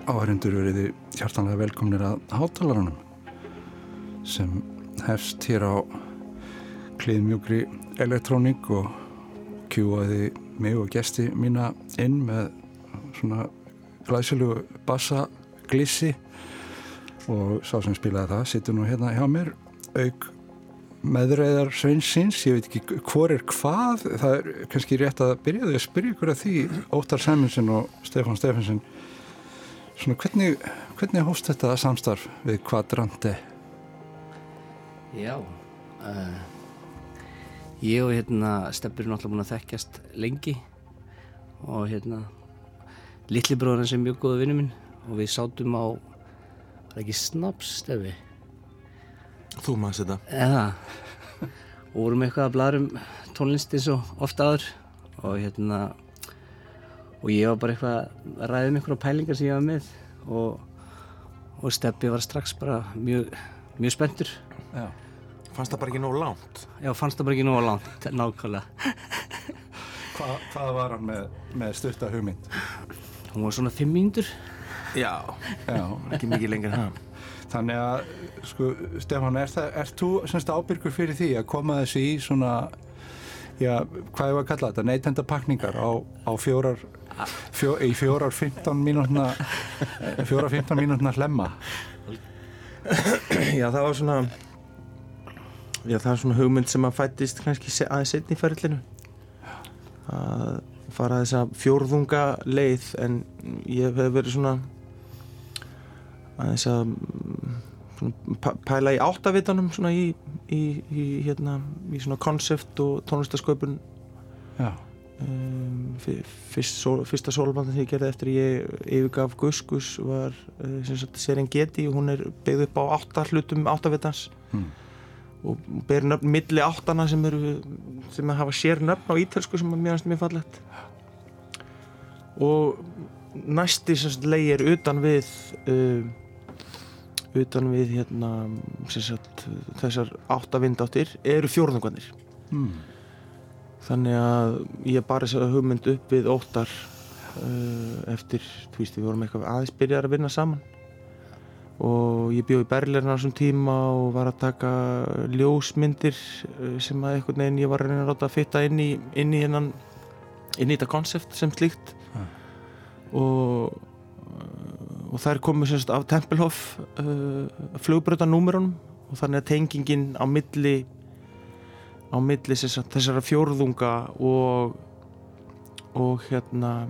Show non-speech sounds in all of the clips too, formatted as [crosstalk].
Góðir áhærindur veriði hjartanlega velkomnir að hátalarunum sem hefst hér á kliðmjúkri elektrónik og kjúaði mig og gesti mína inn með svona glæsilu bassaglissi og sá sem spilaði það sittur nú hérna hjá mér auk meðræðar sveinsins, ég veit ekki hvor er hvað, það er kannski rétt að byrja því að spyrja ykkur að því Óttar Sæminsen og Stefán Stefansson svona hvernig hvernig hóst þetta samstarf við kvadrandi? Já uh, ég og hérna Stefnir er náttúrulega búin að þekkjast lengi og hérna Lillibróðan sem er mjög góða vinnu minn og við sátum á var ekki snaps stefi Þú maður þetta eða og vorum eitthvað að bladra um tónlist eins og ofta aður og hérna og ég var bara eitthvað að ræða um einhverja pælingar sem ég var með og, og Steppi var strax bara mjög, mjög spenntur Já. Fannst það bara ekki nóg langt? Já, fannst það bara ekki nóg langt, [laughs] nákvæmlega Hva, hvað var hann með, með stutta hugmynd? Hún var svona fimm mínútur Já, Já, ekki mikið lengur það þannig að sko, Stefán, er, það, er þú semst ábyrgur fyrir því að koma þessu í svona já, hvað er að kalla þetta, neytendapakningar á, á fjórar fjó, í fjórar 15 mínútna fjórar 15 mínútna hlemma. Já, það var svona Já, það er svona hugmynd sem að fættist kannski aðeins setni í ferlinu. Að fara þessa fjórðunga leið en ég hef verið svona aðeins að pæla í áttavitanum svona í, í, í hérna í svona konsept og tónlistasköpun Já, fyr- fyrst fyrsta sólbandin sem ég gerði eftir ég yfirgaf Guskus var sagt Serengeti og hún er byggð upp á átta hlutum áttavitans Hmm. og ber nöfn milli áttana sem eru sem hafa sér nöfn á ítölsku sem er mjög mjög fallegt og næsti sagt leigir utan við uh, utan við hérna sagt þessar áttavindáttir eru fjórðunganir hmm. Þannig að ég bara þess að hugmynd upp við óttar uh, eftir, þú veist, við vorum eitthvað aðeins byrjar að vinna saman. Og ég bjóð í Berlin á þessum tíma og var að taka ljósmyndir uh, sem að einhvern veginn ég var að reyna að láta að fitta inn í inn í, hennan, inn í þetta konsept sem slíkt. Ja. og uh, og þær komu semst af Tempelhof uh, flugbrötanúmerunum og þannig að tengingin á milli á milli þessara fjórðunga og og hérna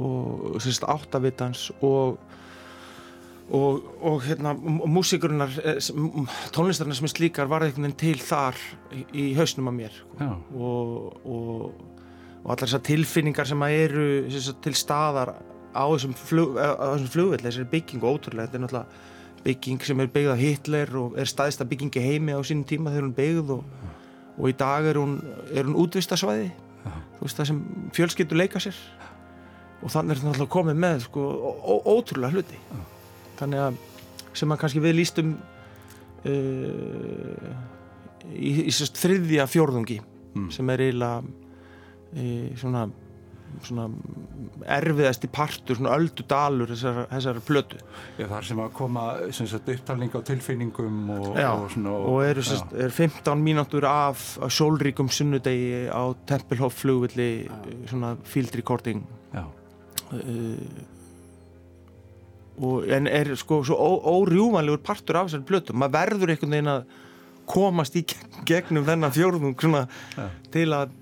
og sagt, áttavitans og og, og hérna m- músíkurinnar eh, tónlistarinnar sem er slíkar var veginn til þar í, hausnum að mér Já, og, og, og allar þessar tilfinningar sem að eru sem sagt, til staðar á þessum, flug, þessum flugvill þessari byggingu ótrúlega, þetta er náttúrulega bygging sem er byggð af Hitler og er staðista bygging í heimi á sínum tíma þegar hún byggð og, og í dag er hún, er hún útvistasvæði þú veist það sem fjölskyldur leika sér. Og þannig er þetta náttúrulega komið með sko, ótrúlega hluti. Þannig að sem að kannski við lístum uh, í, í sérst þriðja fjórðungi Mm. sem er eiginlega e, svona, svona erfiðasti partur, svona öldudalur þessar, þessar plötu. Já, þar sem að koma sem sagt, upptalning á tilfinningum og, Já, og, svona, og eru sérst, er 15 mínútur af sólríkum sunnudegi á Tempelhof flugvilli svona field recording. Já, uh, og en er sko svo ó, órjúmanlegur partur af þessar plötu. Maður verður einhvern veginn að komast í gegn- gegnum þennan fjórðung svona, Já. til, að,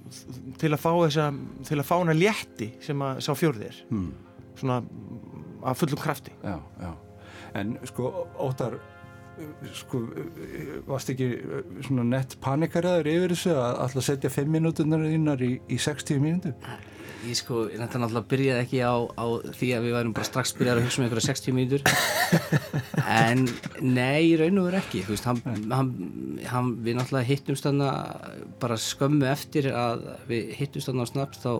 til að fá þessa til að fá hana létti sem að sá fjórði er hmm. svona af fullum krafti já, já En sko, Óttar sko, varst ekki svona nett panikaraður yfir þessu að alltaf setja 5 mínúturnar þínar í, í 60 mínútur? Ég sko, þetta náttúrulega byrjaði ekki á, á því að við værum bara strax byrjaði að hugsa um einhverja 60 mínútur [laughs] en nei, raun og veru ekki þú veist, hann, hann, hann, við náttúrulega hittumst þarna bara skömmu eftir að við hittumst þarna á snaps þá,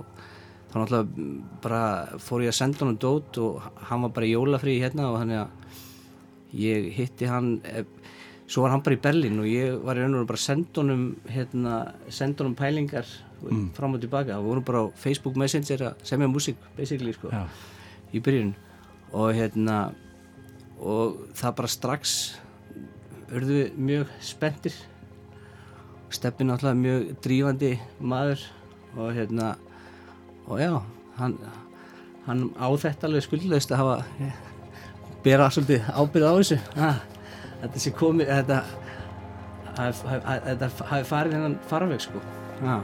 þá náttúrulega bara fór ég að senda honum dót og hann var bara í jólafrí hérna og þannig að ég hitti hann eh, svo var hann bara í Berlin og ég var í raun og veru bara honum hérna, senda honum pælingar fram og tilbaka, við vorum bara á Facebook Messenger að semja músík basically sko Já. í byrjun. Og hérna og það bara strax við mjög spenntir. Steppi náttúrulega mjög drífandi maður og hérna og já, hann, hann á þetta alveg skuldlaust að hafa bera svolítið ábyrð á þessu ha, þetta sé komið þetta hafi farið hennan farveg sko ha.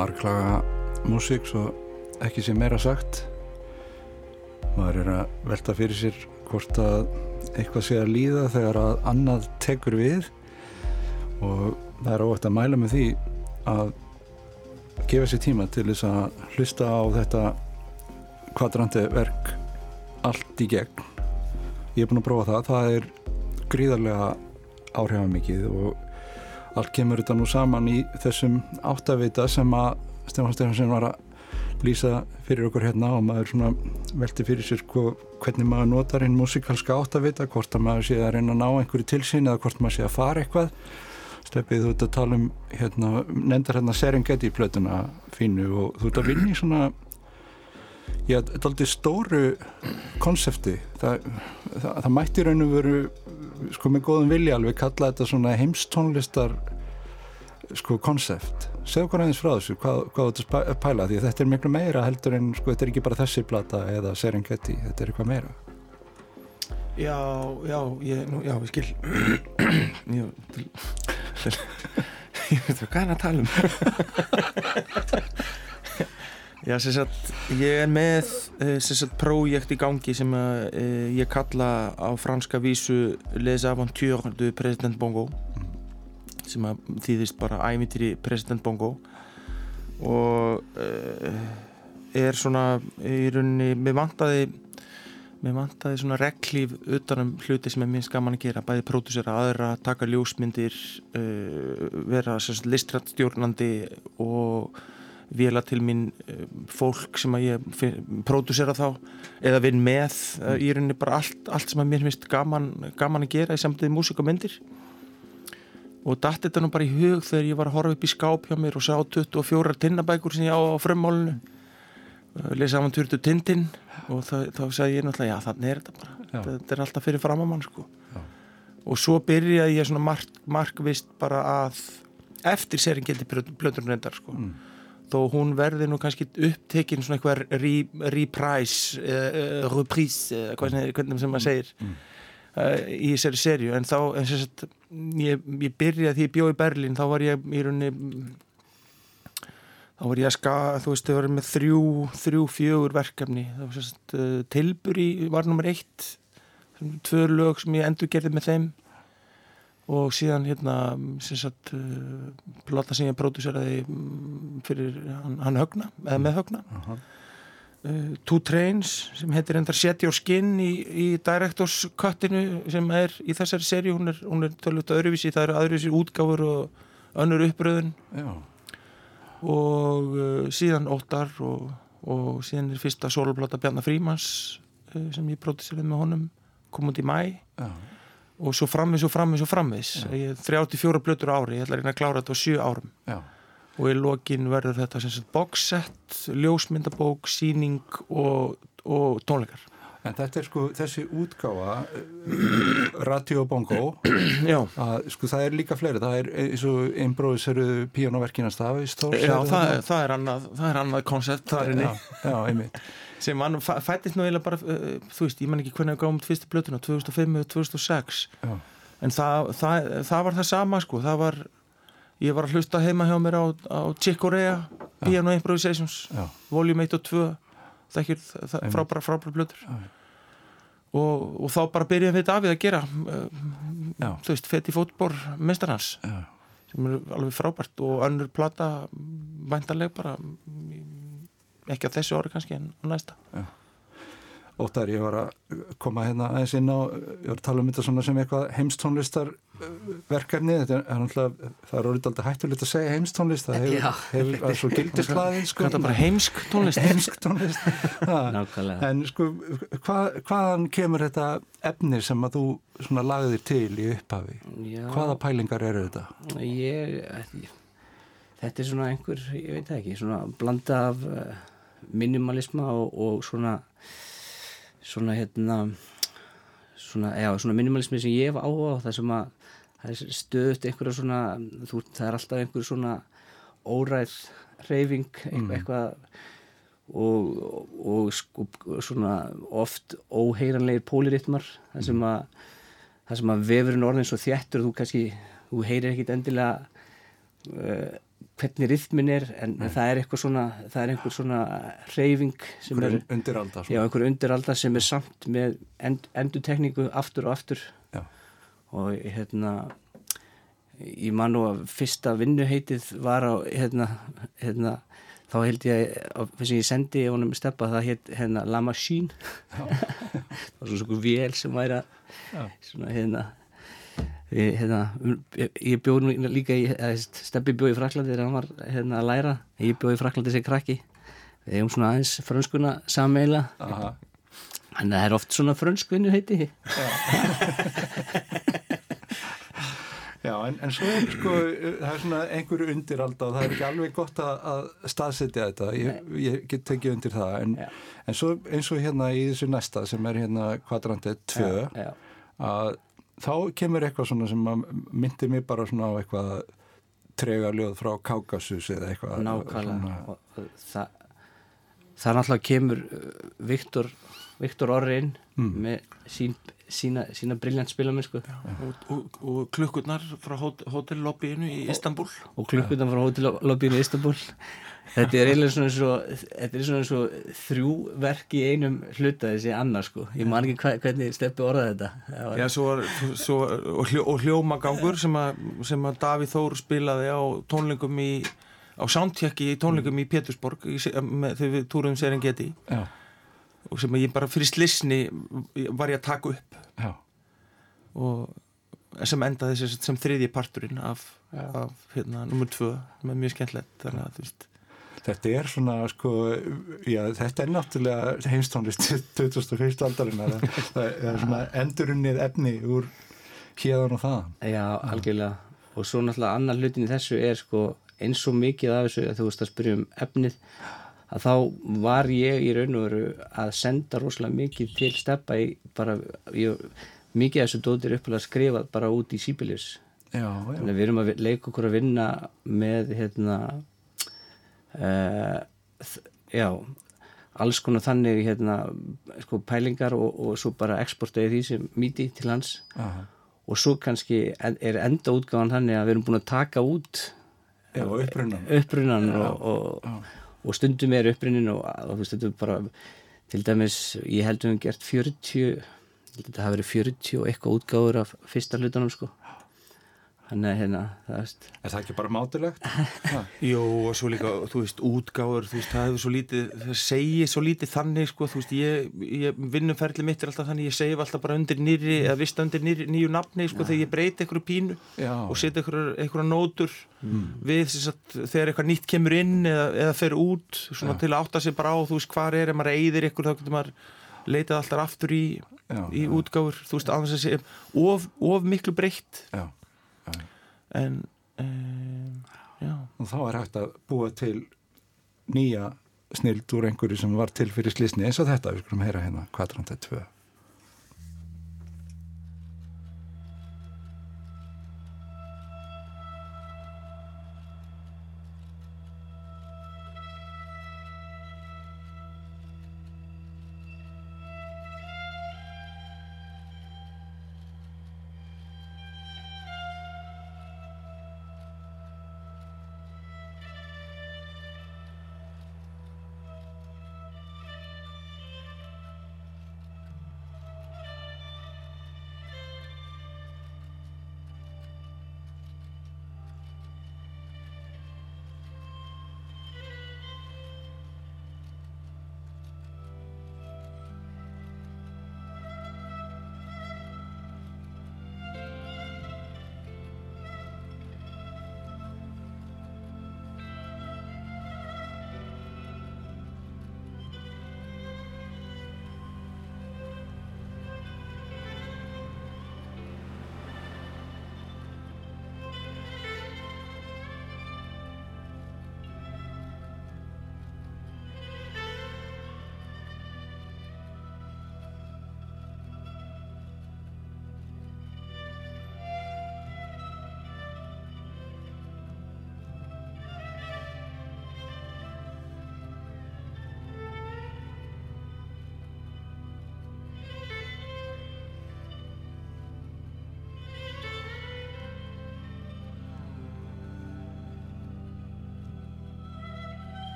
Marglaga músík svo ekki sé meira sagt. Maður er að velta fyrir sér hvort að eitthvað sé að líða þegar að annað tekur við. Og það er óvægt að mæla með því að gefa sér tíma til þess að hlusta á þetta kvadranti verk allt í gegn. Ég er búin að prófa það. Það er gríðarlega áhrifamikið og allt kemur þetta nú saman í þessum áttavita sem að Stefán Stefansson var að lýsa fyrir okkur hérna og maður svona velti fyrir sér hvernig maður notar einn músikalska áttavita hvort að maður sé að reyna að ná einhverju tilsýn eða hvort maður sé að fara eitthvað. Stefið þú ert að tala um hérna, nefndar hérna Serengeti plötuna fínu og þú ert að vinna í svona já, þetta er aldrei stóru konsepti. Það, það, það mætti raun og veru sko með góðum vilja alveg kalla þetta svona heimstónlistar sko konsept. Segðu hvað aðeins frá þessu, hvað, hvað þú ert að pæla því þetta er miklu meira heldur en sko þetta er ekki bara þessi plata eða Serengeti þetta er eitthvað meira. Já, já, ég, nú, já, ég skil. [clears throat] Ég, til, til, ég veit hvað hann að tala um [laughs] Já, sagt, ég er með eh, sagt prójekt í gangi sem að, uh, ég kalla á franska vísu Les Aventures du President Bongo sem að þýðist bara ævintýri President Bongo. Og uh, er svona í rauninni, mér vantaði mér vantaði svona reglíf utanum hluti sem er minnst gaman að gera bæði pródúsera aðra, taka ljósmyndir uh, vera listrætt stjórnandi og vila til mín uh, fólk sem að ég pródúsera þá eða vinn með uh, í rauninni bara allt, allt sem að mér finnst gaman, gaman að gera í samtidig músík og dætti þetta nú bara í hug þegar ég var að horfa upp í skáp hjá mér og sá 24 tinnabækur sem ég á á frummálunu lesa af hann turtu tindin og það, þá sagði ég náttúrulega já þannig er þetta bara, Já. þetta er alltaf fyrir framamann sko. og svo byrjaði ég svona mark, markvist bara að eftir seringildi blöndurinn reyndar sko. Mm. Þó hún verði nú kannski upptekinn svona eitthvað re, reprise uh, reprise, uh, hvernig, sem maður segir Mm. uh, í þessari serju en þá, en sagt ég, ég byrjaði því ég bjóð í Berlín þá var ég í rauninni þá var ég að ska, þú veist, þau varum með þrjú, þrjú, fjögur verkefni. Það var sérst, tilburi var nummer eitt tvö lög sem ég endur gerði með þeim og síðan hérna sérst, uh, plata sem ég pródúseraði mm, fyrir hann, hann högna, eða með högna. Aha. uh, Two Trains sem heitir endar Set Your Skin í, í Directors cuttinu sem er í þessari seri, hún er, er tölvöld öðruvísi, það eru öðruvísi útgáfur og önnur uppröðun. Já, og uh, síðan Óttar og, og síðan er fyrsta soloplata Bjarnar Frímans uh, sem ég próduseraði með honum kom út í mæ já, og svo framvis og framvis og er 34 blötur ári, ég ætla að reyna að klára þetta á 7 árum. Já, og í lokin verður þetta sem sagt box set, ljósmyndabók, síning og, og tónleikar. En þetta er sko þessi útgáfa uh, Radio Bongo Já, að sko það er líka fleiri. Það er eins og einbróðiseru píjónaverkina stafist já það, það er það er annað koncept þar inni já, einmitt sem mann fæ- fæddist nú eiginlega bara uh, þú veist, ég man ekki hvernig við gáum út fyrstu blötuna 2005 eða 2006 já, en það, það, það var það sama sko, það var ég var að hlusta heima hjá mér á, á Chick Corea Piano Improvisations já, Volume 1 og 2 þekkir það Einmitt. frábæra frábæra blötur og, og þá bara byrjaði við Davíð að gera uh, Já. þú veist, fett í fótbor mestarhans sem er alveg frábært. Og önnur plata væntanleg bara ekki á þessu ári kannski en á næsta Óttar, ég var að koma hérna aðeins inn á, ég var að tala um þetta svona sem eitthvað heimstónlistar uh, verkefni, þetta er náttúrulega, það er orðið aldrei hættulegt að segja heimstónlist, það hefur, Já. hefur er svo gildislaðið, sko. Þetta er bara heimsk tónlist heimsk tónlist. Ha. nákvæmlega En sko, hvað, hvaðan kemur þetta efni sem að þú svona lagðir til í upphafi? Já, Hvaða pælingar eru þetta? ég, þetta er svona einhver, ég veit það ekki svona blanda af uh, minimalisma og, og svona svona hérna svona, já, svona minimalismi sem ég hef áhuga á það sem að það er stöðut einhverja svona þú, það er alltaf einhver svona óræð reyfing eitthvað, eitthvað og, og, sko, svona oft óheiranlegir póliritmar það sem að það sem að vefurinn orðin svo þjættur þú kannski, þú heyrir ekkit endilega uh, hvernig rithmin er en það er eitthvað svona það er einhver svona reyfing sem er, undiralda já, einhver undiralda sem er samt með end, endurtekningu aftur og aftur. Já. og hérna ég man nú að fyrsta vinnuheitið var á hérna, hérna þá held ég, þess að ég sendi honum steppa það hétt hérna La Machine. [laughs] Það var svona svona vél sem væri að svona hérna hérna, ég, ég bjóð nú líka í, steppi bjóð í Fraklandi þegar hann var hérna að læra. Ég bjóð í Fraklandi sem krakki. Við hefum svona aðeins frönskuna sammeila en það er oft svona frönskvinnu heiti Já, en, en svo er sko, það er svona einhverju undiralda og það. Er ekki alveg gott að, að staðsetja þetta, ég, ég get tekið undir það, en, en svo eins og hérna í þessu næsta sem er hérna kvadrantið 2, já, að þá kemur eitthvað svona sem að myndi mig bara svona á eitthvað trega ljóð frá Kaukasus eða eitthvað nákvæmlega og það það náttúrulega kemur uh, Viktor Viktor Orri inn Mm. með sín, sína, sína briljant spilamennsku og, og, og klukkurnar frá hót, hótellobbyinu í Istanbul og klukkutan frá hótellobbíinu í Istanbul [laughs] þetta er eiginlega svona svo þetta er svona svo þrjú verk í einum hluta þessi annar sko. Ég man ekki hvernig steppi orðað þetta. Var... Já, svo, svo, og, hljó, og hljómagangur sem að, sem að Davíð Þór spilaði á tónlingum í á soundchecki í tónlingum í Pétursborg í, með, þegar við túrum Serengeti. Já. Og sem ég bara fyrir slisni var ég að taka upp Já. og sem endaði sem, sem þriðji parturinn af, af hérna, nummer tvö sem er mjög skemmtilegt þannig að þú veist Þetta er svona, sko, já, þetta er náttúrulega heimstónlist [laughs] 2001. aldarinnar, það er svona endurunnið efni úr hérðan og þaðan. Já, algjörlega, og svo náttúrulega annar hlutin í þessu er sko eins og mikið af þessu að þú veist að spyrja um efnið, að þá var ég í raun og veru að senda rosalega mikið til steppa í bara, ég, mikið af þessu dótir uppalega skrifað bara út í sípilis. Já, já. Þannig að við erum að leika okkur að vinna með, hérna, Uh, já alls konar þannig hérna, sko, pælingar og, og svo bara exportaði því sem míti til hans Aha. og svo kannski er enda útgáðan þannig að við erum búin að taka út já, upprunnan, upprunnan og, og, og stundum er upprunnin og þetta er bara til dæmis ég held að við gert 40 þetta hafi verið 40 og eitthvað útgáður af fyrsta hlutunum sko Þannig að hérna, það veist Er það ekki bara mátilegt? [laughs] Jó, og svo líka, þú veist, útgáður þú veist, það hefur svo lítið, það segir svo lítið þannig, sko, þú veist, ég, ég vinnumferðli mitt er alltaf þannig, ég segi alltaf bara undir nýri, eða vist undir nýri, nýju nafni, sko, Já. þegar ég breyti einhverju pínu Já. og setja einhverju nótur mm. við, sagt, þegar eitthvað nýtt kemur inn eða, eða fer út, svona Já. til að átta sig bara á, þú veist, hvað er, ef maður eyðir maður leitað alltaf aftur í, í útgáfur, þú veist, að það sé of, of miklu breytt en um, og þá er hægt að búa til nýja snild úr einhverju sem var til fyrir slísni eins og þetta, við skulum heyra hérna kvadrantið 2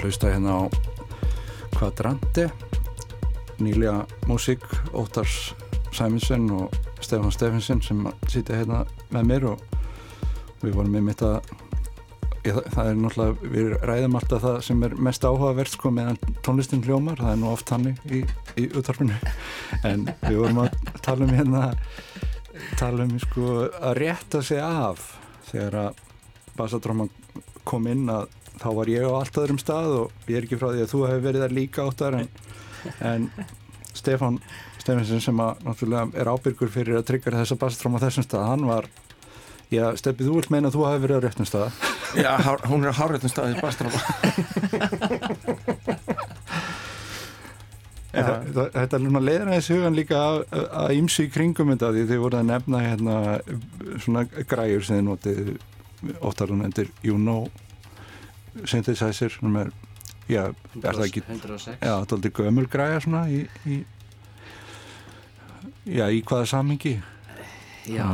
að hlusta hérna á Quadrante nýlega músík Ótars Sæminsen og Stefán Stefansson sem sýti hérna með mér og við vorum með mitt að ég, það er náttúrulega, við ræðum alltaf það sem er mest áhugavert sko meðan tónlistin hljómar, það er nú oft hannig í, í útvarpinu. En við vorum að tala um hérna tala um sko að rétta sig af þegar að bassadróman kom inn að þá var ég á allt öðrum stað og ég er ekki frá því að þú hefur verið þar líka áttar en, en Stefán Stefansson sem að náttúrulega er ábyrgur fyrir að tryggja þessa bassadróma þessum stað, hann var já, Steffi, þú vilt meina að þú hefur verið á réttum stað? Já, hún er á hárreitum staðið bassadróma Þetta er núna leiðan aðeins hugan líka að ímsu í kringum þetta því þið voru að nefna hérna svona græur sem þið notið óttarðan endur You Know synthesizer sem er, já, er það ekki 106 já, þetta er aldrei gömul græja svona í, í já, í hvaða samingi Já,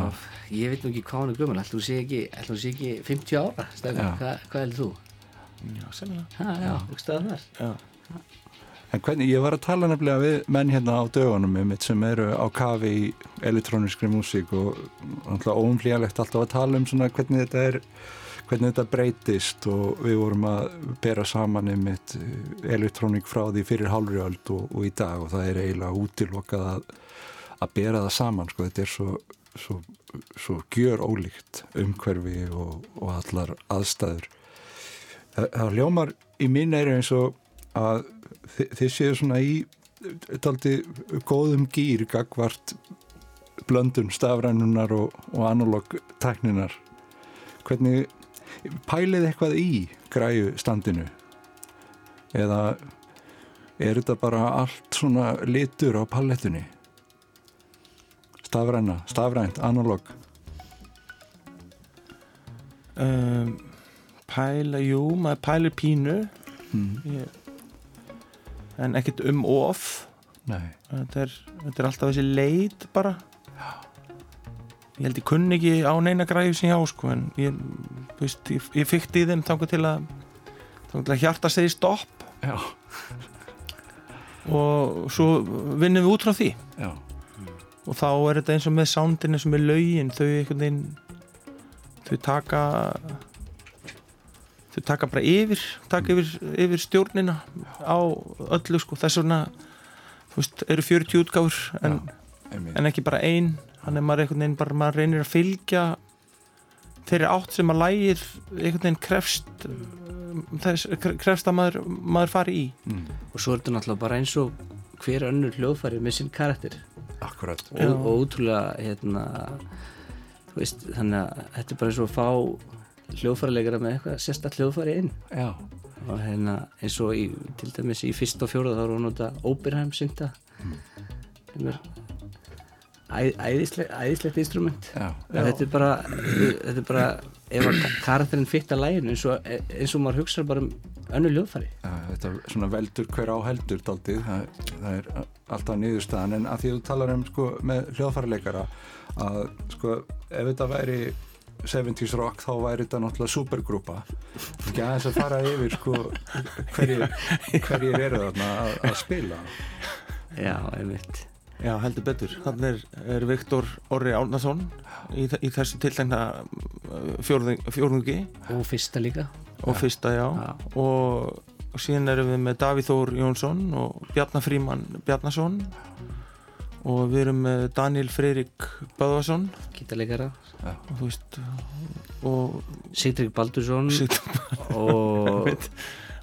ég veit nú ekki hvað hann er gömul. Ætlum sé ekki, ekki 50 ára Já. Hva, hvað heldur þú? Já, Ha, já, þú staðar þar Já, En hvernig, ég var að tala nefnilega við menn hérna á dögunum mitt sem eru á kafi í elektróniskri músík og náttúrulega óumflíjalegt alltaf að tala um svona hvernig þetta er hvernig þetta breytist og við vorum að bera saman einmitt elektrónik frá því fyrir hálfri öld og, og í dag og það er eiginlega útilokað að, að bera það saman sko, þetta er svo, svo, svo gjör ólíkt umhverfi og, og allar aðstæður. Það, það hljómar í mín er eins og að þi- þið séu svona í taldi góðum gýr gagvart blöndun stafrænunar og, og analog tækninar hvernig pælið eitthvað í græju standinu eða er þetta bara allt svona litur á palettunni stafræna, stafrænt, analog. Um, Pæla, jú, maður pælir pínu. Mm. ég, En ekkert um of. Þetta er, þetta er alltaf þessi leit bara Ég held ég kunni ekki á neina græðu sem ég á sko en ég, veist, ég, ég fykti í þeim þangar til að þangar til að hjarta segi stopp. Já, og svo vinnum við út frá því. Já. Og þá er þetta eins og með soundinu sem er laugin þau einhvern veginn þau taka þau taka bara yfir taka yfir, yfir stjórnina á öllu sko. Þess vegna þú veist, eru 40 útgáfur en, en ekki bara ein þannig að maður einhvern veginn bara maður reynir að fylgja þeirri átt sem að lægir einhvern veginn krefst um, þess, krefst að maður, maður fari í. Mm. og svo er þetta náttúrulega bara eins og hver önnur hljóðfæri með sinn karakter. Akkurat. Og, og útrúlega hérna, þú veist, þannig að þetta er bara eins og að fá hljóðfærileikara með eitthvað sérstætt hljóðfæri inn. Já, og hérna eins og í, til dæmis í fyrst og fjóruð þá við að nota Oberheim synda. Sem er æðislegt instrument. Já, En þetta er bara þetta er bara ef að karakterinn fitt að læginu eins og, eins og maður hugsa bara um önnu hljóðfæri. Já, þetta er svona veldur hver á heldur daldið, það, það er alltaf niðurstaðan. En að því að þú talar um sko, með hljóðfæraleikara að sko, ef þetta væri 70's rock þá væri þetta náttúrulega supergrúpa. Ekki aðeins að fara yfir sko, hverjir, hverjir eru þarna að, að spila? Já, einmitt Já, heldur betur. Þannig er, er Viktor Orri Árnason í, í þessu tiltegna fjórðung, fjórðungi. Og fyrsta líka. Og fyrsta, já. Já. Og, síðan erum við með Davíð Þór Jónsson og Bjarnar Fríman Bjarnason. Og við erum með Daniel Freyrik Böðvarsson. Gítarleikara. Og þú veist og Sigtrik Baldursson. Sitt, og,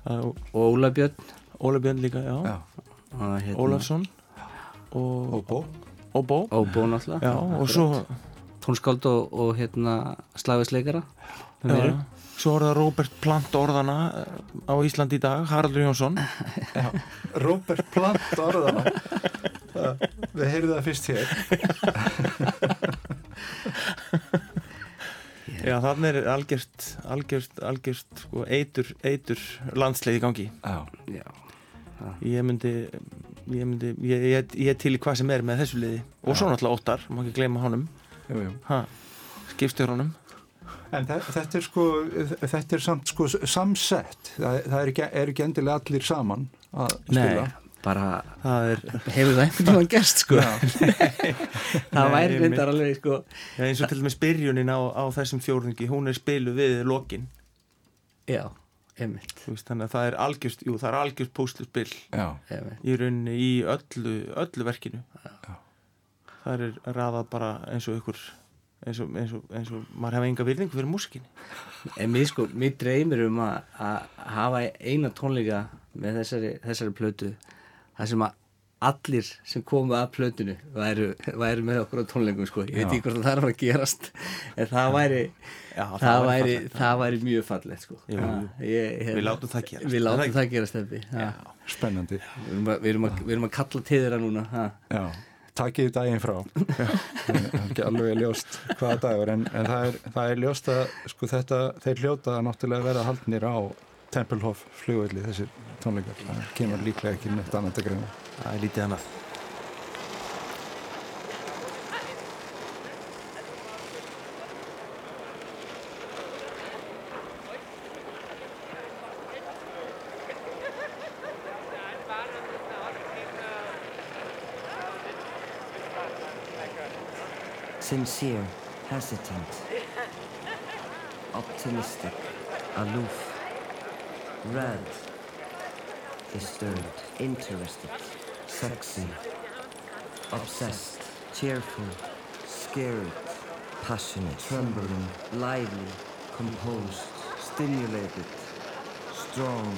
og Óla Björn. Óla Björn líka, já, hérna, Ólafsson og, og bó og Bó og Bó náttúrulega. Já, og svo tónskáld og, og hérna slagisleikara Já, svo það Róbert Plant orðana eh, á Íslandi í dag, Haraldur Jónsson. [laughs] Robert Plant orðana Það- Við heyrðum það fyrst hér. [laughs] Já, þannig er algjört algjört, algjört sko, eitur, eitur landsleið í gangi. Já, já, ég myndi ég, myndi, ég, ég, ég til í hvað sem er með þessu liði. Og svo náttúrulega Óttar, má ekki gleyma honum. Ha, skipstjórunum En þe- þetta er sko, þetta er samt sko samsett, það, það er, ekki, er ekki endilega allir saman að spila. bara það er hefur það einhvern tímann gerst sko? Já. [laughs] það Nei, væri reyndar alveg sko. Ja, eins og til dæmis byrjunin á, á þessum fjórðungi hún er spilu við lokin já, veist, þannig að það er algjörst, jú, það er algjörst pósluspill Já, í rauninni í öllu, öllu verkinu. Það er raðað bara eins og ykkur eins og, eins og, eins og maður hefði enga virðingu fyrir músikinni en mér sko, mér dreymir um að að hafa eina tónleika með þessari, þessari plötu það sem að allir sem komu að plötunu væru, væru með okkur á tónleikum sko, ég veit Já. ekki hvort það er að fara að gerast en það væri Já, það, væri, fallegt. það væri mjög fallegt sko Við látum það gerast. við það látum það gerast spennandi. við, erum að, við, erum að, við erum að kalla til þeirra núna ha. Já, takið daginn frá. [laughs] Það er ekki alveg ljóst hvaða dagur, en, en það, er, það er ljóst að sko þetta, þeir hljóta náttúrulega verða haldnir á Tempelhof flugvelli þessir tónleikar. Það kemur líklega ekki neitt annað að greina. Það er lítið annað Sincere, hesitant, optimistic, aloof, red, disturbed, interested, sexy, obsessed, cheerful, scared, passionate, trembling, lively, composed, stimulated, strong,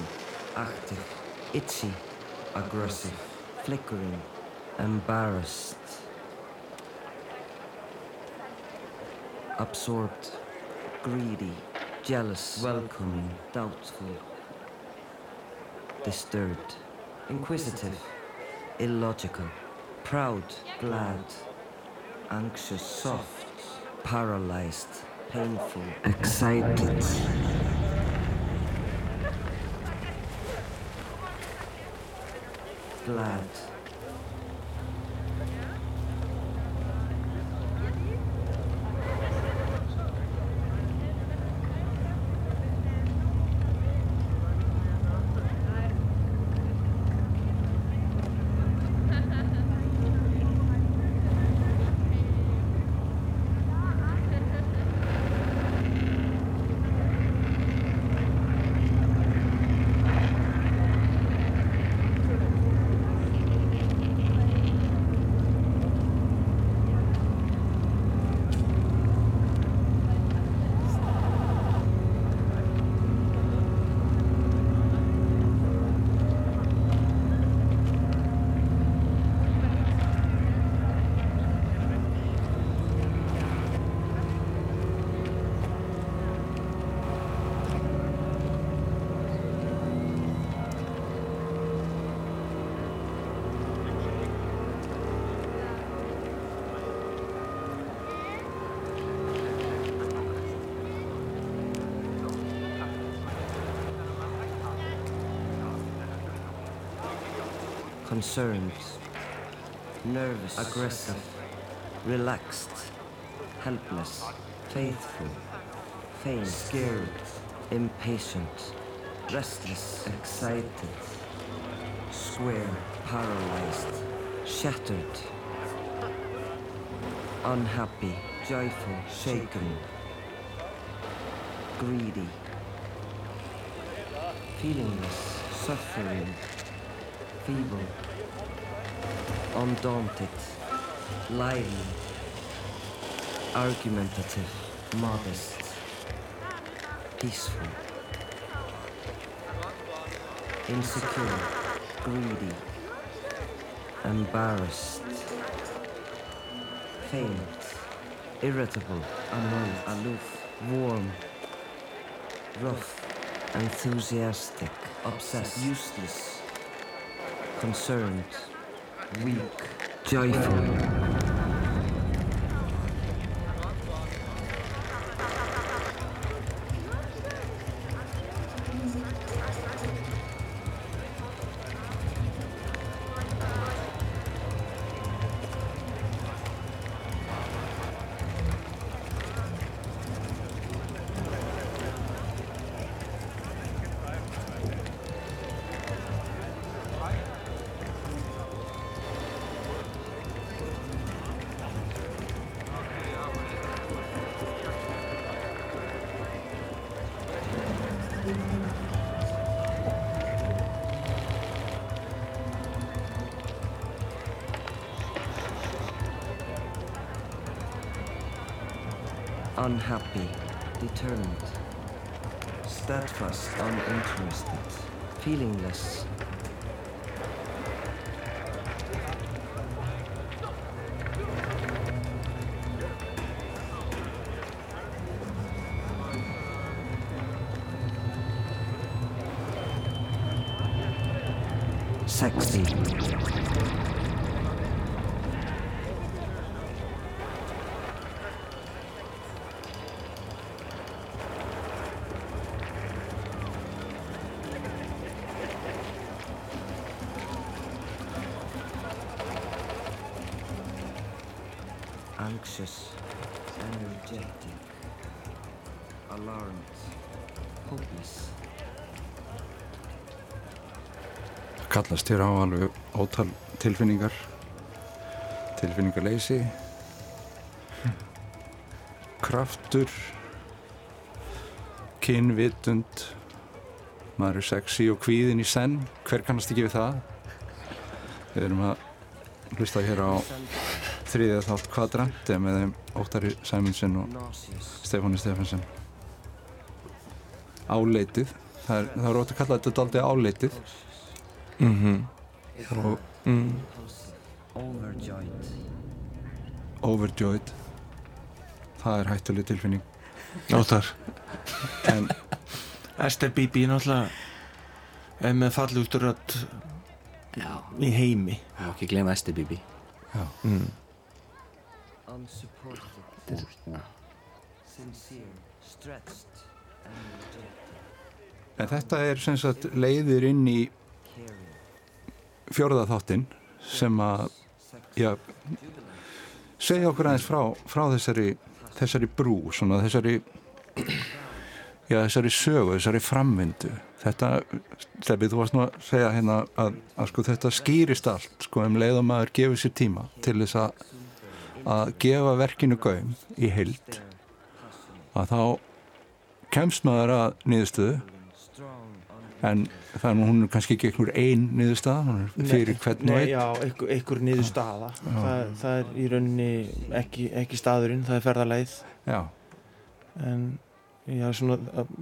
active, itchy, aggressive, flickering, embarrassed. absorbed, greedy, jealous, welcoming, doubtful, disturbed, inquisitive, illogical, proud, glad, anxious, soft, paralyzed, painful, excited. Glad. Concerned, nervous, aggressive, relaxed, helpless, faithful, faint, scared, impatient, restless, excited, square, paralyzed, shattered, unhappy, joyful, shaken, greedy, feelingless, suffering, feeble, undaunted, lively, argumentative, modest, peaceful, insecure, greedy, embarrassed, faint, irritable, aloof, warm, rough, enthusiastic, obsessed, useless, concerned, weak, joyful. Unhappy, determined, steadfast, uninterested, feelingless. Sexy. Kallast. Hér á alveg ótal tilfinningar. Tilfinningarleysi kraftur. Kynvitund. Maður er sexy og kvíðin í senn. Hver kannast ekki við það? Við erum að hlusta hér á þriðja þátt kvadrant með þeim Óttari Sæmundsson og Stefáni Stefansson áleitið. Það er, það er ótt að kalla þetta daldið áleitið mm og mm. overjoyed, overjoyed. Það er hættuleg tilfinning. Óttar en Esther Bibi náttúrulega er með fallustu rödd Já, í heimi. Má ekki gleyma Esti Bibi mm. unsupported, Já. sincere, stretched, energetic, En þetta er sem sagt leiðir inn í fjórða þáttinn sem að já, segja okkur aðeins frá, frá þessari, þessari brú, svona þessari já, þessari sögu, þessari framvindu. Þetta, Steffi, þú varst nú að segja hérna að, að sko þetta skýrist allt sko um leið og maður gefur sér tíma til þess að að gefa verkinu gaum í heild að þá kemst maður að strong, en er nú hún er kannski ekki einhver ein niðurstaða, fyrir hvern og einn. já, einhver, einhver niður staða það, það er í rauninni ekki, ekki staðurinn, það er ferðarleið já, en já, svona að,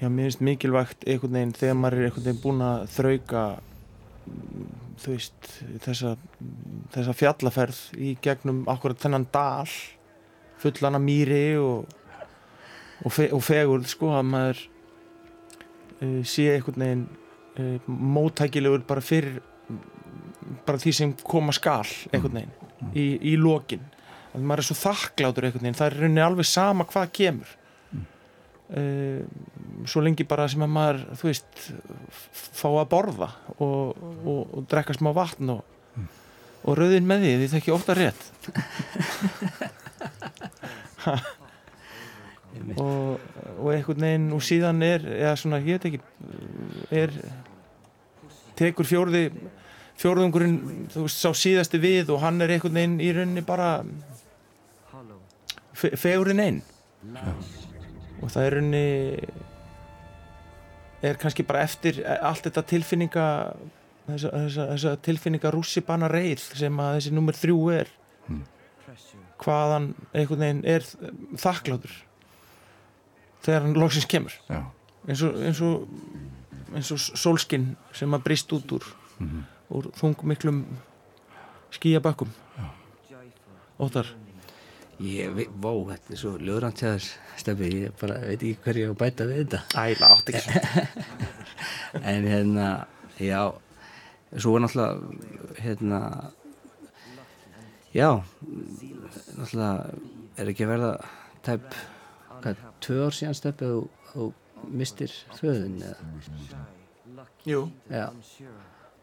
já, mér finnst mikilvægt einhvern veginn þegar maður er einhvern veginn búinn að þrauka þú veist, þessa, þessa fjallaferð í gegnum akkurat þennan dal fullana mýri og, og, fe, og fegurð sko að maður uh, sé einhvern veginn uh, móttækilegur bara fyrir bara því sem koma skal einhvern veginn í, í lokin. Að maður er svo þakklátur einhvern veginn það er rauninni alveg sama hvað kemur. Uh, svo lengi bara sem að maður þú veist fá að borða og, og, og drekka smá vatn og, og rauðin með því því það ekki ofta rétt. [laughs] [laughs] [laughs] Ha. Og, og einhvern veginn og síðan er eða svona ég veit ekki er tekur fjórði fjórðungurinn þú veist sá síðasti við og hann er einhvern veginn í rauninni bara fe fegurinn einn. Lavish, og það er rauninni er kannski bara eftir allt þetta tilfinninga þessa, þessa, þessa tilfinninga rússipanna reið sem að þessi nummer þrjú er. Pressure, hvaðan einhvern veginn er þakklátur þegar hann loksins kemur. Já, eins og, eins og, eins og sólskinn sem að brist út úr mhm, úr þungmiklum skíabökkum joyful, óttar. Ég, vei- vó, þetta er svo ljóðrænt hjá þér Steffi, ég bara veit ekki hverju ég á að bæta við þetta. Æla átt ekki [laughs] en hérna, já svo er náttúrulega hérna já náttúrulega er ekki að verða tæp, hvað, tvö ár síðan Steffi og, og mistir föðun eða, jú, já,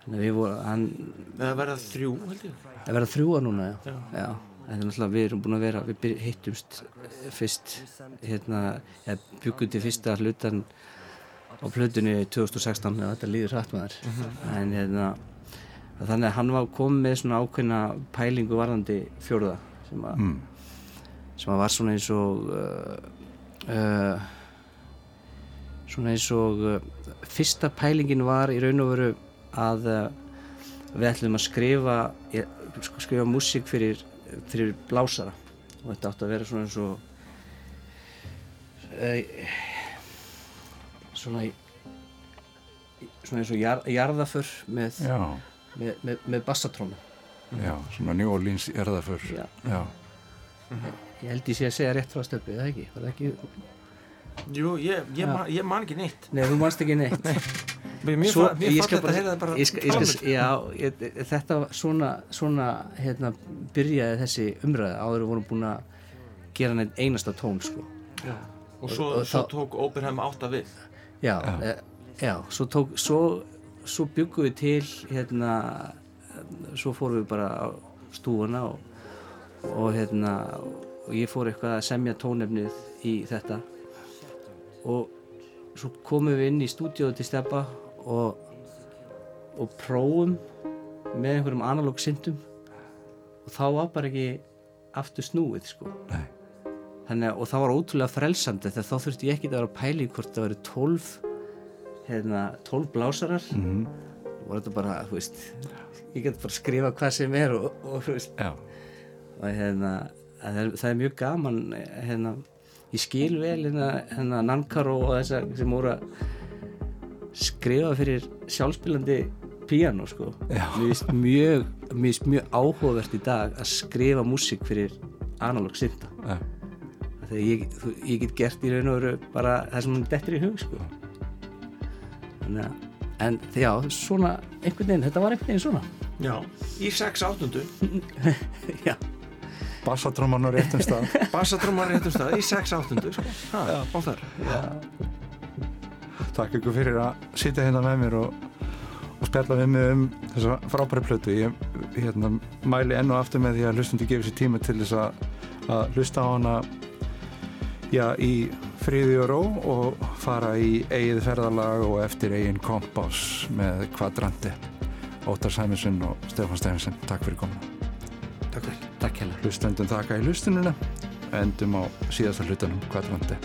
þannig að við vorum hann, það verða þrjú held ég. Það verða þrjúa núna, já, Já. já. En það er náttúrulega við erum búin að vera, við hittumst eh, fyrst, hérna eða byggum til fyrsta hlutan á plötunni 2016 eða þetta líður hratt maður. En hérna þannig að hann var komið með svona ákveðna pælingu varðandi fjórða sem að, mm, sem að var svona eins og uh, uh, svona eins og uh, fyrsta pælingin var í raun og veru að uh, við ætlum að skrifa ég- sko, skrifa músík fyrir, fyrir blásara. Og þetta átti að vera svona eins og svona í- svona eins og jar, jarðaför með, með, með, með bassatrónu já, svona New Orleans erðaför. Já. Já, ég held ég sé að segja rétt frá stöppi, eða ekki? Var það ekki? Jú, ég, ég, man, ég man ekki neitt Nei, þú manst ekki neitt Mér, mér, Svo- fa- mér ég fannst skal þetta heyrða bara skal, já, ég, þetta svona, svona hérna, byrjaði þessi umræði áður við vorum búin að gera neitt einasta tón sko. Já. Og svo, Og- og svo þá- tók Oppenheim átta við já, Já. já. já svo, tók, svo, svo byggum við til hérna svo fórum við bara á stúuna og, og hérna og ég fór eitthvað að semja tónefnið í þetta. Og svo komum við inn í stúdíóðu til Steppa og, og prófum með einhverjum analóg syndum og þá var bara ekki aftur snúið sko. Nei, Þannig, að- og það var ótrúlega frelsandi þegar þá þurfti ég ekki að vera að pæla í hvort það verið 12 hérna, 12 blásarar. Mhm, og var þetta bara, þú veist ég get bara skrifa hvað sem er og, og þú veist. Já, og hérna, að það, er, það er mjög gaman hérna, ég skil vel hérna, hérna Nankar og þessa sem voru að skrifa fyrir sjálfspilandi píano sko. Já. mér finnst mjög, mjög áhugavert í dag að skrifa músík fyrir analog synda já, þegar ég, þú- ég get gert í raun og veru bara það sem hann dettur í hug sko. Þannig að en já, svona einhvern veginn, þetta var einhvern veginn svona. Já, í sex áttundu. [laughs] Já, bassatróman á réttum stað. [laughs] Bassatrómar réttum stað í sex áttundu sko. ha, og þar Takk ykkur fyrir að sitja hérna með mér og, og spjalla við mig um þessa frábæri plötu. Ég hérna, mæli enn og aftur með því að hlustundi gefið sér tíma til þess að, að hlusta á hana já, í friði og ró og fara í eigið ferðalag og eftir eigin kompás með kvadranti. Óttar Sæminsson og Stefán Stefansson, takk fyrir komuna. Takk fyrir. Takk hella Hlustendum þakka í hlustununa, endum á síðasta hlutanum. Kvadranti.